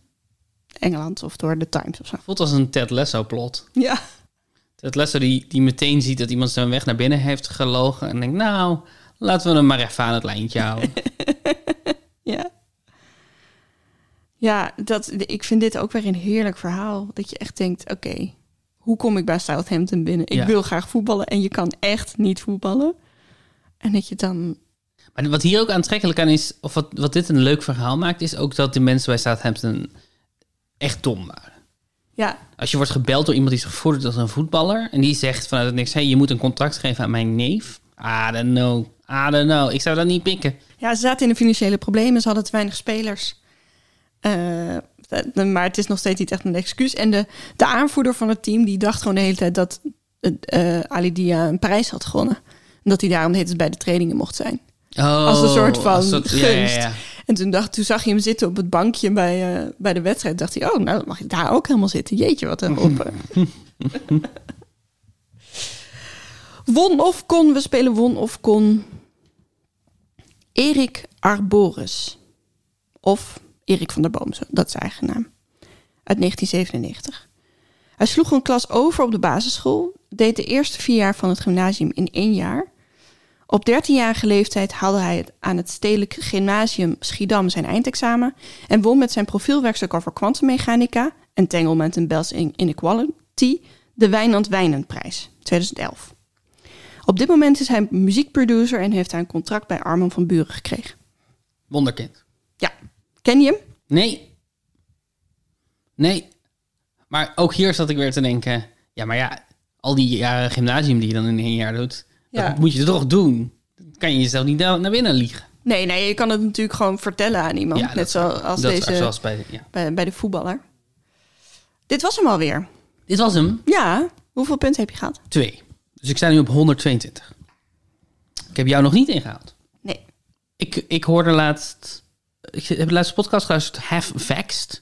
S2: Engeland of door de Times of zo.
S1: Voelt als een Ted Lasso plot.
S2: Ja.
S1: Ted Lasso die, die meteen ziet dat iemand zijn weg naar binnen heeft gelogen. En denkt, nou, laten we hem maar even aan het lijntje houden.
S2: Ja. Ja, dat, ik vind dit ook weer een heerlijk verhaal. Dat je echt denkt, oké, hoe kom ik bij Southampton binnen? Ik
S1: Ja.
S2: wil graag voetballen en je kan echt niet voetballen. En dat je dan...
S1: maar wat hier ook aantrekkelijk aan is, of wat, wat dit een leuk verhaal maakt, is ook dat de mensen bij Southampton echt dom waren.
S2: Ja,
S1: Als je wordt gebeld door iemand die zich voordoet als een voetballer en die zegt vanuit het niks, hey, je moet een contract geven aan mijn neef. I don't know, I don't know. Ik zou dat niet pikken.
S2: Ja, ze zaten in de financiële problemen. Ze hadden te weinig spelers. Eh, dat- maar het is nog steeds niet echt een excuus. En de, de aanvoerder van het team die dacht gewoon de hele tijd dat eh Ali Dia een prijs had gewonnen. En dat hij daarom de hele tijd bij de trainingen mocht zijn.
S1: Oh,
S2: Als een soort van
S1: ja, ja,
S2: gunst.
S1: ja.
S2: En toen, dacht, toen zag je hem zitten op het bankje bij, eh, bij de wedstrijd. Dacht hij, oh, nou dan mag ik daar ook helemaal zitten. Jeetje, wat een open. won of kon, we spelen won of kon. Erik Arboris. Of Erik van der Boom, dat is zijn eigen naam. Uit 1997. Hij sloeg een klas over op de basisschool. Deed de eerste vier jaar van het gymnasium in één jaar. Op 13-jarige leeftijd haalde hij aan het Stedelijk Gymnasium Schiedam zijn eindexamen en won met zijn profielwerkstuk over kwantummechanica, Entanglement and Bells in Inequality, de Wijnand Wijnenprijs 2011. Op dit moment is hij muziekproducer en heeft hij een contract bij Arman van Buren gekregen.
S1: Wonderkind.
S2: Ja, ken je hem?
S1: Nee. Nee. Maar ook hier zat ik weer te denken, ja, maar ja, al die jaren gymnasium die je dan in één jaar doet,
S2: Ja.
S1: dat moet je toch doen. Dan kan je jezelf niet naar binnen liegen.
S2: Nee, nee, je kan het natuurlijk gewoon vertellen aan iemand.
S1: Ja,
S2: net zoals deze
S1: zoals bij, ja.
S2: bij, bij de voetballer. Dit was hem alweer.
S1: Dit was hem.
S2: Ja, hoeveel punten heb je gehad?
S1: Twee. Dus ik sta nu op 122. Ik heb jou nog niet ingehaald.
S2: Nee.
S1: Ik, ik hoorde laatst... Ik heb de laatste podcast geluisterd, Half Vaxed.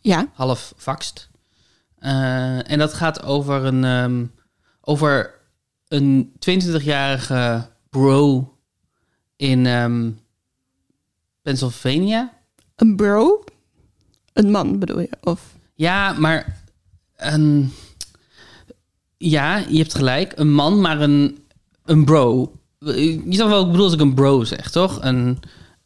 S2: Ja,
S1: Half Vaxed. Eh, en dat gaat over een, ehm, over een 22-jarige bro in, ehm, Pennsylvania.
S2: Een bro? Een man bedoel je? Of...
S1: Ja, maar een... Ja, je hebt gelijk. Een man, maar een, een bro. Je zag wel, ik bedoel als ik een bro zeg, toch? Een,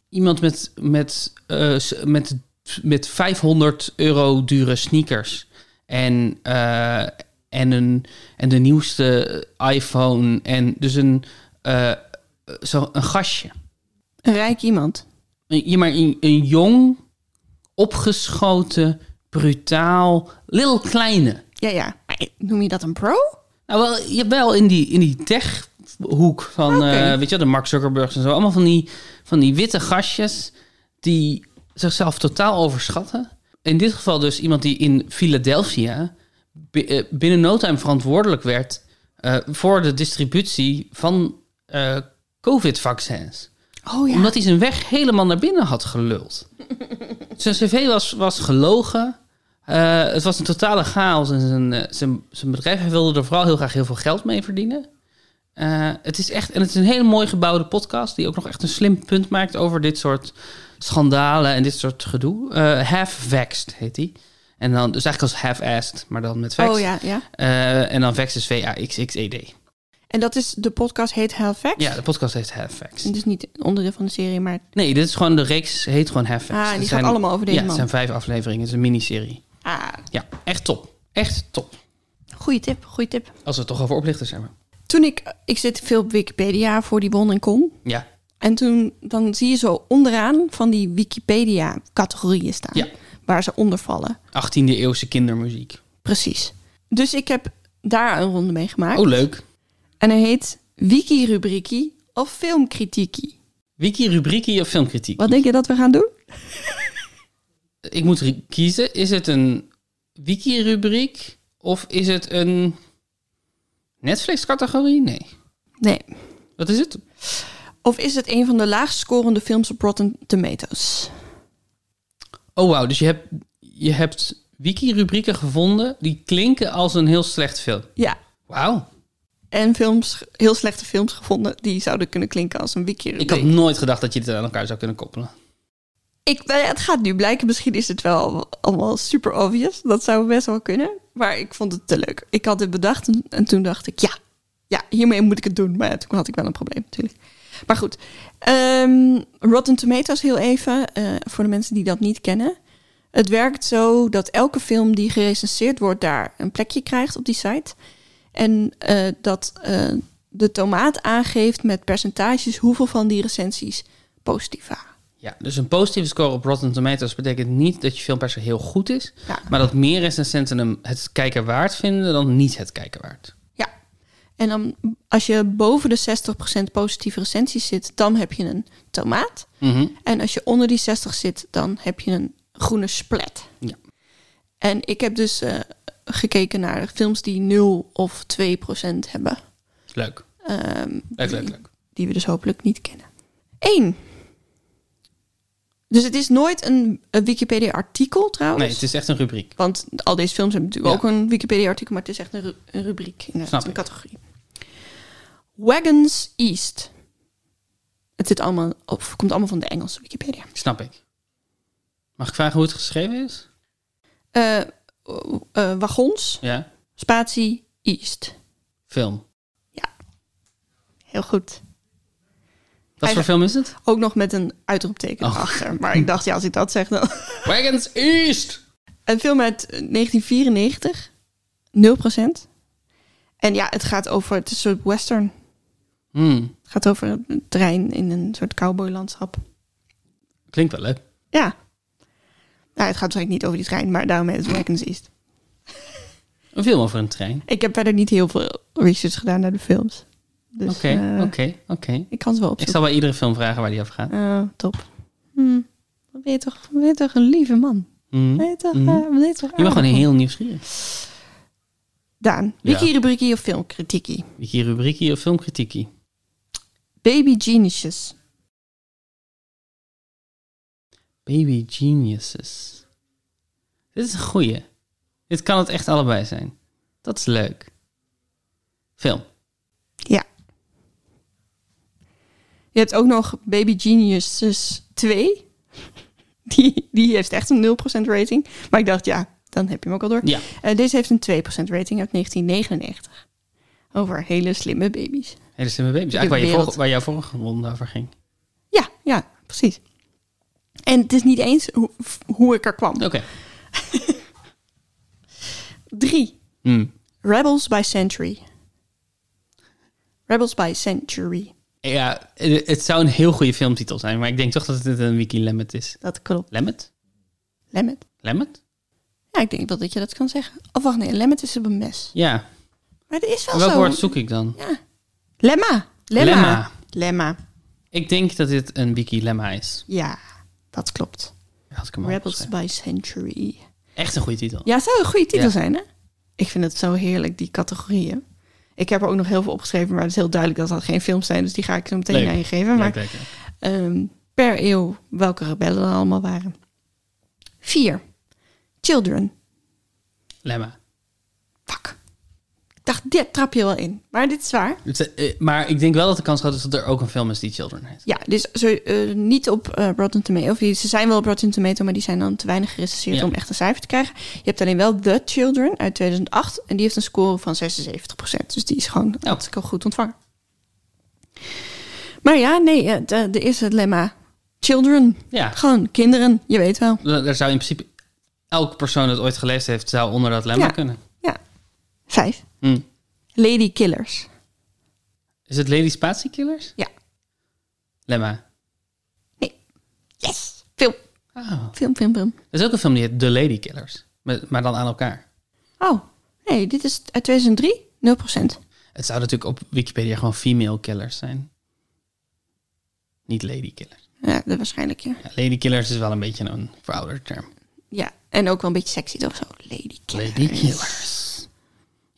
S1: iemand met, met, eh, met, met 500 euro dure sneakers. En, eh, en, een, en de nieuwste iPhone. En dus een, eh, zo een gastje.
S2: Een rijk iemand?
S1: Een- Ja, maar een, een jong, opgeschoten, brutaal, lil kleine.
S2: Ja, ja. Maar noem je dat een bro?
S1: Nou, wel, je hebt wel in die, in die tech-hoek van, eh, weet je de Mark Zuckerbergs en zo. Allemaal van die, van die witte gastjes die zichzelf totaal overschatten. In dit geval dus iemand die in Philadelphia eh, binnen no time verantwoordelijk werd eh, voor de distributie van eh, COVID-vaccins
S2: Oh ja.
S1: omdat hij zijn weg helemaal naar binnen had geluld. zijn cv was, was gelogen. Eh, het was een totale chaos. En zijn, eh, zijn, zijn bedrijf hij wilde er vooral heel graag heel veel geld mee verdienen. Eh, het is echt, en het is een hele mooi gebouwde podcast... die ook nog echt een slim punt maakt over dit soort schandalen... en dit soort gedoe. Eh Half-Vexed heet hij. En dan, dus eigenlijk als half-assed, maar dan met vex.
S2: Oh ja, ja.
S1: Eh, en dan vex is V-A-X-X-E-D.
S2: En dat is, de podcast heet Halifax?
S1: Ja, de podcast heet Half-Vexed.
S2: Dus niet een onderdeel van de serie, maar...
S1: Nee, dit is gewoon de reeks, heet gewoon Half-Vexed.
S2: Ah, en die
S1: Het
S2: gaat allemaal over deze
S1: Ja, het
S2: man.
S1: zijn vijf afleveringen. Het is een miniserie.
S2: Ah,
S1: Ja, echt top. Echt top.
S2: goeie tip, goeie tip.
S1: Als we het toch over oplichters hebben.
S2: Toen ik... Ik zit veel op Wikipedia voor die bon en kom.
S1: Ja,
S2: En toen dan zie je zo onderaan van die Wikipedia-categorieën staan.
S1: Ja.
S2: Waar ze onder vallen.
S1: 18e eeuwse kindermuziek.
S2: Precies. Dus ik heb daar een ronde mee gemaakt.
S1: Oh, leuk.
S2: En hij heet Wiki-rubriekie of filmkritiekie.
S1: Wiki-rubriekie of filmkritiek?
S2: Wat denk je dat we gaan doen?
S1: Ik moet kiezen. Is het een wiki-rubriek of is het een Netflix-categorie? Nee.
S2: Nee.
S1: Wat is het?
S2: Of is het een van de laagst scorende films op Rotten Tomatoes?
S1: Oh, wauw. Dus je hebt, je hebt wiki-rubrieken gevonden die klinken als een heel slecht film.
S2: Ja.
S1: Wauw.
S2: En films, heel slechte films gevonden die zouden kunnen klinken als een wiki-rubriek.
S1: Ik had nooit gedacht dat je dit aan elkaar zou kunnen koppelen.
S2: Ik, nou ja, het gaat nu blijken. Misschien is het wel allemaal super obvious. Dat zou best wel kunnen. Maar ik vond het te leuk. Ik had het bedacht en, en toen dacht ik, ja, ja, hiermee moet ik het doen. Maar ja, toen had ik wel een probleem natuurlijk. Maar goed, Ehm, Rotten Tomatoes heel even, eh, voor de mensen die dat niet kennen. Het werkt zo dat elke film die gerecenseerd wordt daar een plekje krijgt op die site. En eh, dat eh, de tomaat aangeeft met percentages hoeveel van die recensies positief waren.
S1: Ja, dus een positieve score op Rotten Tomatoes betekent niet dat je film per se heel goed is,
S2: Ja.
S1: maar dat meer recensenten hem het kijken waard vinden dan niet het kijken waard.
S2: En dan als je boven de 60% positieve recensies zit, dan heb je een tomaat.
S1: Mhm.
S2: En als je onder die 60 zit, dan heb je een groene splat.
S1: Ja.
S2: En ik heb dus eh, gekeken naar films die 0 of 2% hebben.
S1: Leuk.
S2: Ehm,
S1: Leuk,
S2: die,
S1: leuk, leuk.
S2: Die we dus hopelijk niet kennen. Eén. Dus het is nooit een, een Wikipedia-artikel trouwens.
S1: Nee, het is echt een rubriek.
S2: Want al deze films hebben natuurlijk
S1: Ja.
S2: ook een Wikipedia-artikel, maar het is echt een, ru- een rubriek. inderdaad,
S1: Snap
S2: een
S1: ik.
S2: categorie. Wagons East. Het zit allemaal, of komt allemaal van de Engelse Wikipedia.
S1: Snap ik. Mag ik vragen hoe het geschreven is?
S2: Eh, eh, wagons,
S1: Ja.
S2: spatie, East.
S1: Film.
S2: Heel goed.
S1: Wat voor film is het?
S2: Ook nog met een uitroepteken
S1: Oh.
S2: achter. Maar ik dacht, ja, als ik dat zeg dan...
S1: Wagons East!
S2: Een film uit 1994. 0%. En ja, het gaat over... Het is een soort western.
S1: Hmm,
S2: Het gaat over een trein in een soort cowboylandschap.
S1: klinkt wel leuk.
S2: Ja. Nou, het gaat waarschijnlijk niet over die trein, maar daarom heet het Wagons East.
S1: Een film over een trein.
S2: Ik heb verder niet heel veel research gedaan naar de films. Dus
S1: Oké,
S2: eh,
S1: oké, oké.
S2: ik kan ze wel
S1: Ik
S2: opzoeken.
S1: zal bij iedere film vragen waar die over gaat.
S2: Oh, top. Hm. Wat ben je toch, ben je toch een lieve man.
S1: Hmm.
S2: Ben je toch, wat ben je toch
S1: Je gewoon heel nieuwsgierig.
S2: Daan,
S1: Ja.
S2: wiki-rubriekie of filmkritiekie?
S1: Wiki rubriekie of filmkritiekie?
S2: Baby Geniuses.
S1: Baby Geniuses. Dit is een goeie. Dit kan het echt allebei zijn. Dat is leuk. Film.
S2: Ja. Je hebt ook nog Baby Geniuses 2. Die, die heeft echt een 0% rating. Maar ik dacht, ja, dan heb je hem ook al door.
S1: Ja.
S2: Eh, deze heeft een 2% rating uit 1999. Over hele slimme baby's.
S1: Hele slimme baby's.
S2: De
S1: Eigenlijk waar, je vorige- waar jouw vorige ronde over ging.
S2: Ja, ja, precies. En het is niet eens hoe, hoe ik er kwam.
S1: Oké.
S2: Drie.
S1: Hm.
S2: Rebels by Century. Rebels by Century.
S1: Ja, het zou een heel goede filmtitel zijn, maar ik denk toch dat het een Wiki Lemmet is.
S2: Dat klopt.
S1: Lemmet?
S2: Lemmet.
S1: Lemmet?
S2: Ja, ik denk wel dat je dat kan zeggen. Of wacht, nee, lemmet is op een mes.
S1: Ja.
S2: Maar er is wel
S1: Welk
S2: zo...
S1: woord zoek ik dan?
S2: Ja. Lemma. Lemma.
S1: Lemma.
S2: Lemma.
S1: Ik denk dat dit een Wiki Lemma is.
S2: Ja, dat klopt.
S1: Had ik hem al
S2: Rebels
S1: opgeschreven.
S2: by Century.
S1: Echt een goede titel.
S2: Ja, het zou een goede titel
S1: Ja.
S2: zijn, hè? Ik vind het zo heerlijk, die categorieën. Ik heb er ook nog heel veel opgeschreven, maar het is heel duidelijk dat dat geen films zijn. Dus die ga ik zo meteen
S1: Leuk.
S2: je geven. Maar
S1: Leuk, leuk, leuk.
S2: ehm, per eeuw welke rebellen er allemaal waren. Vier. Children.
S1: Lemma.
S2: Fuck. Dacht, dit trap je wel in. Maar dit is waar.
S1: Het, eh, maar ik denk wel dat de kans groot is dat er ook een film is die Children heet.
S2: Ja, dus zo, eh, niet op eh Rotten Tomato. Of die- ze zijn wel op Rotten Tomato, maar die zijn dan te weinig gerecenseerd
S1: Ja.
S2: om echt een cijfer te krijgen. Je hebt alleen wel The Children uit 2008. En die heeft een score van 76%. Dus die is gewoon
S1: Oh.
S2: hartstikke goed ontvangen. Maar ja, nee, de, de eerste lemma. Children.
S1: Ja,
S2: Gewoon kinderen, je weet wel.
S1: er er zou in principe... Elke persoon dat ooit gelezen heeft, zou onder dat lemma
S2: Ja.
S1: kunnen.
S2: Vijf.
S1: Hm.
S2: Lady Killers.
S1: Is het Lady Spatie Killers?
S2: Ja.
S1: Lemma.
S2: Yes! Film,
S1: Oh.
S2: film, film, film.
S1: Er is ook een film die heet The Lady Killers. Maar dan aan elkaar.
S2: Oh, nee, dit is uit 2003. 0%.
S1: Het zou natuurlijk op Wikipedia gewoon female killers zijn. Niet lady killers.
S2: Ja, dat waarschijnlijk, ja.
S1: Ja, lady killers is wel een beetje een verouderde term.
S2: Ja, en ook wel een beetje sexy of zo. Lady Killers.
S1: Lady killers.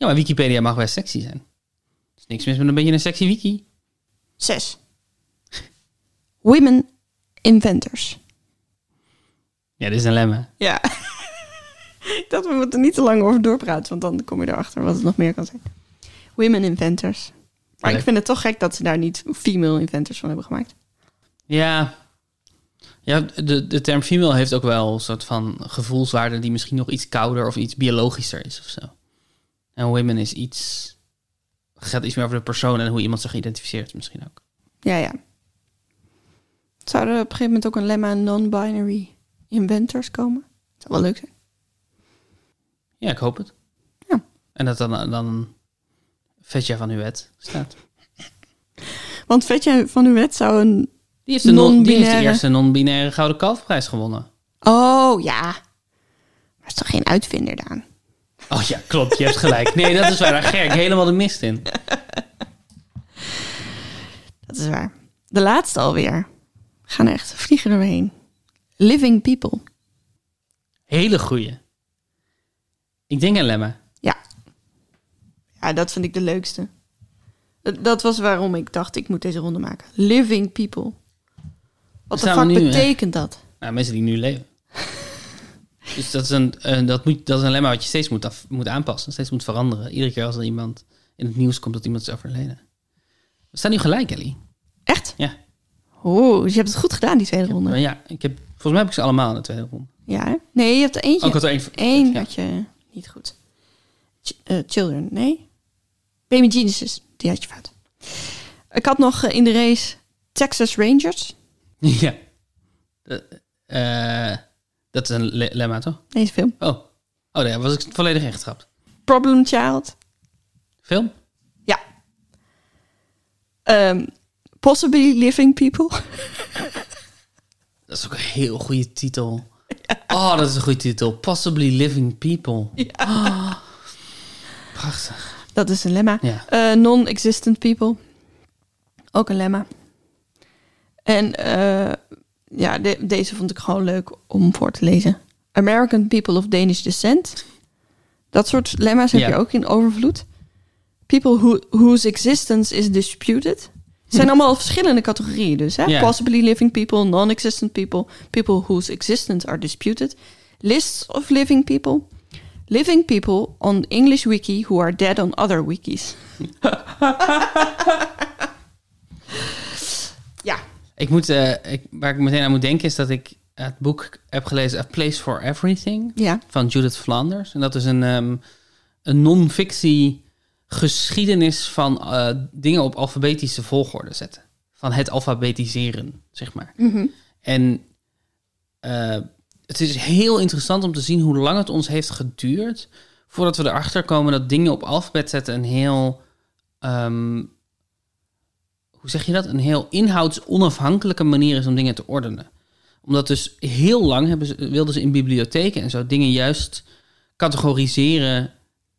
S1: Ja, maar Wikipedia mag wel sexy zijn. Er is niks mis met een beetje een sexy wiki.
S2: Zes. Women inventors.
S1: Ja, dit is een lemma.
S2: Ja. dat we moeten niet te lang over doorpraten, want dan kom je erachter wat het nog meer kan zijn. Women inventors. Maar ik vind het toch gek dat ze daar niet female inventors van hebben gemaakt.
S1: Ja, ja de, de term female heeft ook wel een soort van gevoelswaarde die misschien nog iets kouder of iets biologischer is of zo. En women is iets, gaat iets meer over de persoon en hoe iemand zich identificeert misschien ook.
S2: Ja, ja. Zou er op een gegeven moment ook een lemma non-binary inventors komen? Zou wel leuk zijn.
S1: Ja, ik hoop het.
S2: Ja.
S1: En dat dan, dan Vetja van Huet staat.
S2: Want Vetje van Huet zou een...
S1: Die heeft, de non, die heeft de
S2: Non-binaire.
S1: eerste non-binaire Gouden Kalfprijs gewonnen.
S2: Oh, ja. Maar is toch geen uitvinder, Daan?
S1: Oh ja, klopt. Je hebt gelijk. Nee, dat is waar. Ik helemaal de mist in.
S2: Dat is waar. De laatste alweer. We gaan echt vliegen doorheen. Living People.
S1: Hele goeie. Ik denk een lemma.
S2: Ja. Ja, dat vind ik de leukste. Dat- Dat was waarom ik dacht, ik moet deze ronde maken. Living People. Wat de fuck
S1: hè?
S2: betekent dat?
S1: Nou, mensen die nu leven. Dus dat is, een, eh, dat, moet, dat is een lemma wat je steeds moet, af, moet aanpassen. Steeds moet veranderen. Iedere keer als er iemand in het nieuws komt dat iemand is overleden. We staan nu gelijk, Ellie.
S2: Echt?
S1: Ja.
S2: Oh, dus je hebt het goed gedaan, die tweede ronde.
S1: Ja, ik heb, volgens mij heb ik ze allemaal in de tweede ronde.
S2: Ja, hè? Nee, je hebt er eentje.
S1: Ook had er één. Ja.
S2: had je niet goed. Ch- eh, children, nee. Baby Genesis, die had je fout. Ik had nog eh, in de race Texas Rangers.
S1: Ja. Eh, dat is een le- lemma, toch?
S2: Deze film.
S1: Oh. Oh, nee, was ik volledig ingetrapt.
S2: Problem Child.
S1: Film?
S2: Ja. Ehm, Possibly Living People.
S1: Dat is ook een heel goede titel. Oh, dat is een goede titel. Possibly Living People. Oh, prachtig.
S2: Dat is een lemma.
S1: Ja.
S2: Eh, Non-existent People. Ook een lemma. En eh, ja, de- deze vond ik gewoon leuk om voor te lezen. American People of Danish Descent. Dat soort lemma's heb
S1: Ja.
S2: je ook in overvloed. People who, whose existence is disputed. Het zijn allemaal verschillende categorieën dus. Hè? Possibly living people, non-existent people, people whose existence are disputed. Lists of living people. Living people on English wiki who are dead on other wikis.
S1: Ik moet, eh, ik, waar ik meteen aan moet denken is dat ik het boek heb gelezen A Place for Everything
S2: Ja.
S1: van Judith Flanders. En dat is een, ehm, een non-fictie geschiedenis van eh, dingen op alfabetische volgorde zetten. Van het alfabetiseren, zeg maar.
S2: Mhm.
S1: En eh, het is heel interessant om te zien hoe lang het ons heeft geduurd voordat we erachter komen dat dingen op alfabet zetten een heel, ehm, hoe zeg je dat? Een heel inhoudsonafhankelijke manier is om dingen te ordenen. Omdat dus heel lang hebben ze, wilden ze in bibliotheken en zo dingen juist categoriseren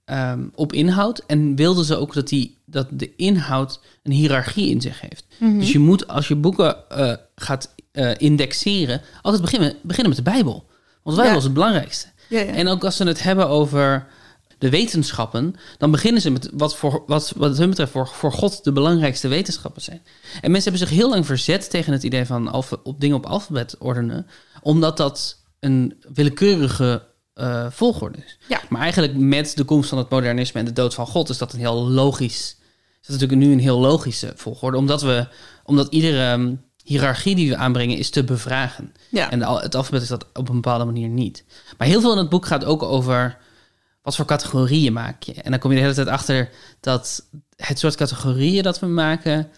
S1: ehm, op inhoud. En wilden ze ook dat, die, dat de inhoud een hiërarchie in zich heeft.
S2: Mhm.
S1: Dus je moet als je boeken eh, gaat eh, indexeren, altijd beginnen, beginnen met de Bijbel. Want de Bijbel
S2: Ja.
S1: is het belangrijkste.
S2: Ja, ja.
S1: En ook als ze het hebben over de wetenschappen, dan beginnen ze met wat, voor, wat, wat hun betreft voor, voor God de belangrijkste wetenschappen zijn. En mensen hebben zich heel lang verzet tegen het idee van alfa, op dingen op alfabet ordenen, omdat dat een willekeurige eh, volgorde is.
S2: Ja.
S1: Maar eigenlijk met de komst van het modernisme en de dood van God is dat een heel logisch, is dat natuurlijk nu een heel logische volgorde, omdat we, omdat iedere ehm, hiërarchie die we aanbrengen is te bevragen.
S2: ja.
S1: En de het alfabet is dat op een bepaalde manier niet. Maar heel veel in het boek gaat ook over wat voor categorieën maak je. En dan kom je de hele tijd achter dat het soort categorieën dat we maken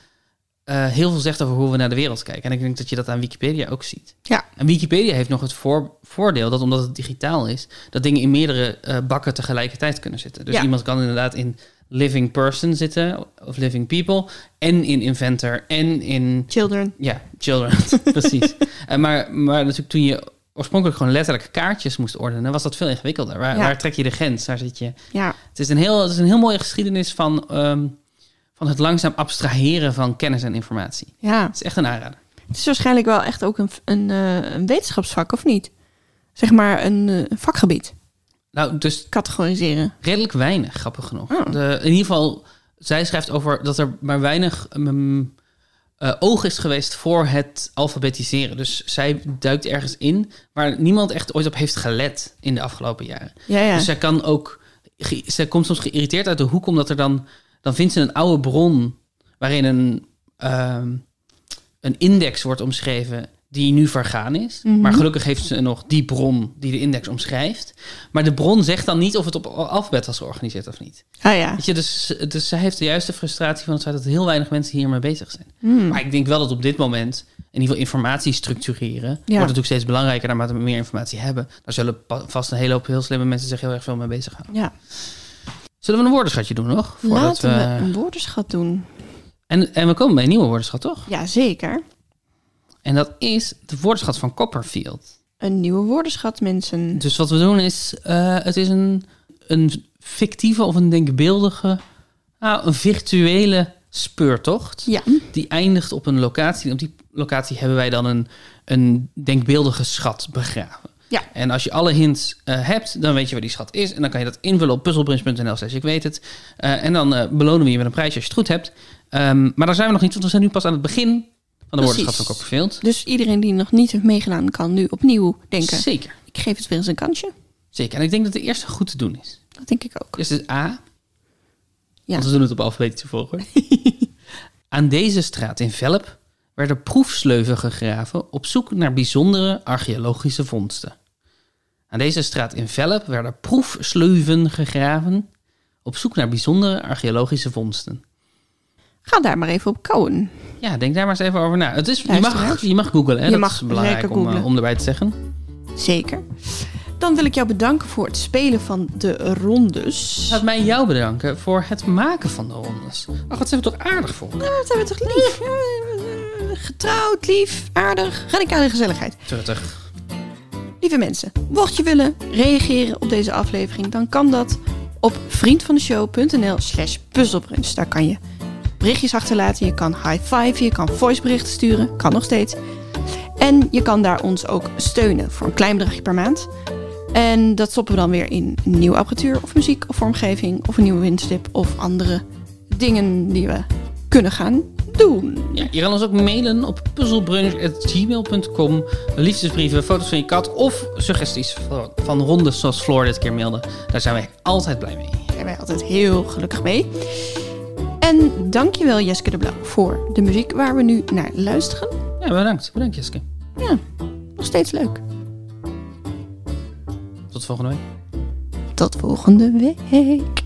S1: eh, heel veel zegt over hoe we naar de wereld kijken. En ik denk dat je dat aan Wikipedia ook ziet.
S2: Ja.
S1: En Wikipedia heeft nog het voor, voordeel dat omdat het digitaal is, dat dingen in meerdere eh, bakken tegelijkertijd kunnen zitten. Dus
S2: Ja.
S1: iemand kan inderdaad in living person zitten of living people en in inventor en in
S2: Children.
S1: ja, children, precies. En maar, maar natuurlijk toen je oorspronkelijk gewoon letterlijk kaartjes moest ordenen, was dat veel ingewikkelder. Waar,
S2: Ja.
S1: waar trek je de grens? Daar zit je.
S2: Ja.
S1: Het is een heel, het is een heel mooie geschiedenis van, ehm, van het langzaam abstraheren van kennis en informatie.
S2: ja.
S1: Het is echt een aanrader.
S2: Het is waarschijnlijk wel echt ook een, een, eh, een wetenschapsvak, of niet? Zeg maar een, eh, een vakgebied.
S1: Nou, dus
S2: Categoriseren.
S1: redelijk weinig, grappig genoeg.
S2: Oh.
S1: De, in ieder geval, zij schrijft over dat er maar weinig mm, eh, oog is geweest voor het alfabetiseren. Dus zij duikt ergens in waar niemand echt ooit op heeft gelet in de afgelopen jaren.
S2: Ja, ja.
S1: Dus zij kan ook, zij komt soms geïrriteerd uit de hoek, omdat er dan, dan vindt ze een oude bron waarin een, ehm, een index wordt omschreven die nu vergaan is.
S2: Mhm.
S1: Maar gelukkig heeft ze nog die bron die de index omschrijft. Maar de bron zegt dan niet of het op alfabet was georganiseerd of niet.
S2: ah ja.
S1: Weet je, dus, dus zij heeft de juiste frustratie van het feit dat heel weinig mensen hiermee bezig zijn.
S2: Hmm.
S1: Maar ik denk wel dat op dit moment, in ieder geval informatie structureren, wordt natuurlijk steeds belangrijker naarmate we meer informatie hebben. Daar zullen vast een hele hoop heel slimme mensen zich heel erg veel mee bezighouden.
S2: Ja.
S1: Zullen we een woordenschatje doen nog? Voordat
S2: Laten we
S1: we...
S2: een woordenschat doen.
S1: En, en we komen bij een nieuwe woordenschat, toch?
S2: Ja, zeker.
S1: En dat is de woordenschat van Copperfield.
S2: Een nieuwe woordenschat, mensen.
S1: Dus wat we doen is, eh, het is een, een fictieve of een denkbeeldige, nou, een virtuele speurtocht.
S2: Ja.
S1: Die eindigt op een locatie. En op die locatie hebben wij dan een, een denkbeeldige schat begraven.
S2: Ja.
S1: En als je alle hints eh, hebt, dan weet je waar die schat is. En dan kan je dat invullen op puzzelbrins.nl slash ik weet het. Eh, en dan belonen we je met een prijsje als je het goed hebt. Ehm, maar daar zijn we nog niet, want we zijn nu pas aan het begin
S2: Precies.
S1: woordenschat van Copperfield.
S2: Dus iedereen die nog niet heeft meegedaan, kan nu opnieuw denken.
S1: Zeker,
S2: Ik geef het weer eens een kansje.
S1: zeker. En ik denk dat de eerste goed te doen is.
S2: Dat denk ik ook.
S1: Dus het is A.
S2: Ja.
S1: Want we doen het op alfabetische volgorde. Aan deze straat in Velp werden proefsleuven gegraven op zoek naar bijzondere archeologische vondsten. Aan deze straat in Velp werden proefsleuven gegraven op zoek naar bijzondere archeologische vondsten.
S2: Ga daar maar even op kouwen.
S1: Ja, denk daar maar eens even over na. Het is, je, mag, je mag googlen, hè?
S2: Je
S1: dat
S2: mag
S1: is belangrijk om, eh, om erbij te zeggen.
S2: Zeker. Dan wil ik jou bedanken voor het spelen van de rondes.
S1: Laat mij jou bedanken voor het maken van de rondes. Ach, wat zijn we toch aardig voor.
S2: Ja, dat hebben we toch lief. Getrouwd, lief, aardig, radicale gezelligheid.
S1: Terug.
S2: Lieve mensen, mocht je willen reageren op deze aflevering, dan kan dat op vriendvandeshow.nl slash puzzelbrunch. Daar kan je berichtjes achterlaten, je kan high five, je kan voiceberichten sturen, kan nog steeds. En je kan daar ons ook steunen voor een klein bedragje per maand. En dat stoppen we dan weer in nieuwe apparatuur of muziek of vormgeving of een nieuwe windstip of andere dingen die we kunnen gaan doen.
S1: Ja, je kan ons ook mailen op puzzelbrunch.gmail.com. Liefdesbrieven, foto's van je kat of suggesties van, van rondes zoals Floor dit keer mailde. Daar zijn wij altijd blij mee.
S2: Daar zijn wij altijd heel gelukkig mee. En dankjewel Jeske de Blauw voor de muziek waar we nu naar luisteren.
S1: Ja, bedankt. Bedankt Jeske.
S2: Ja, nog steeds leuk.
S1: Tot volgende week.
S2: Tot volgende week.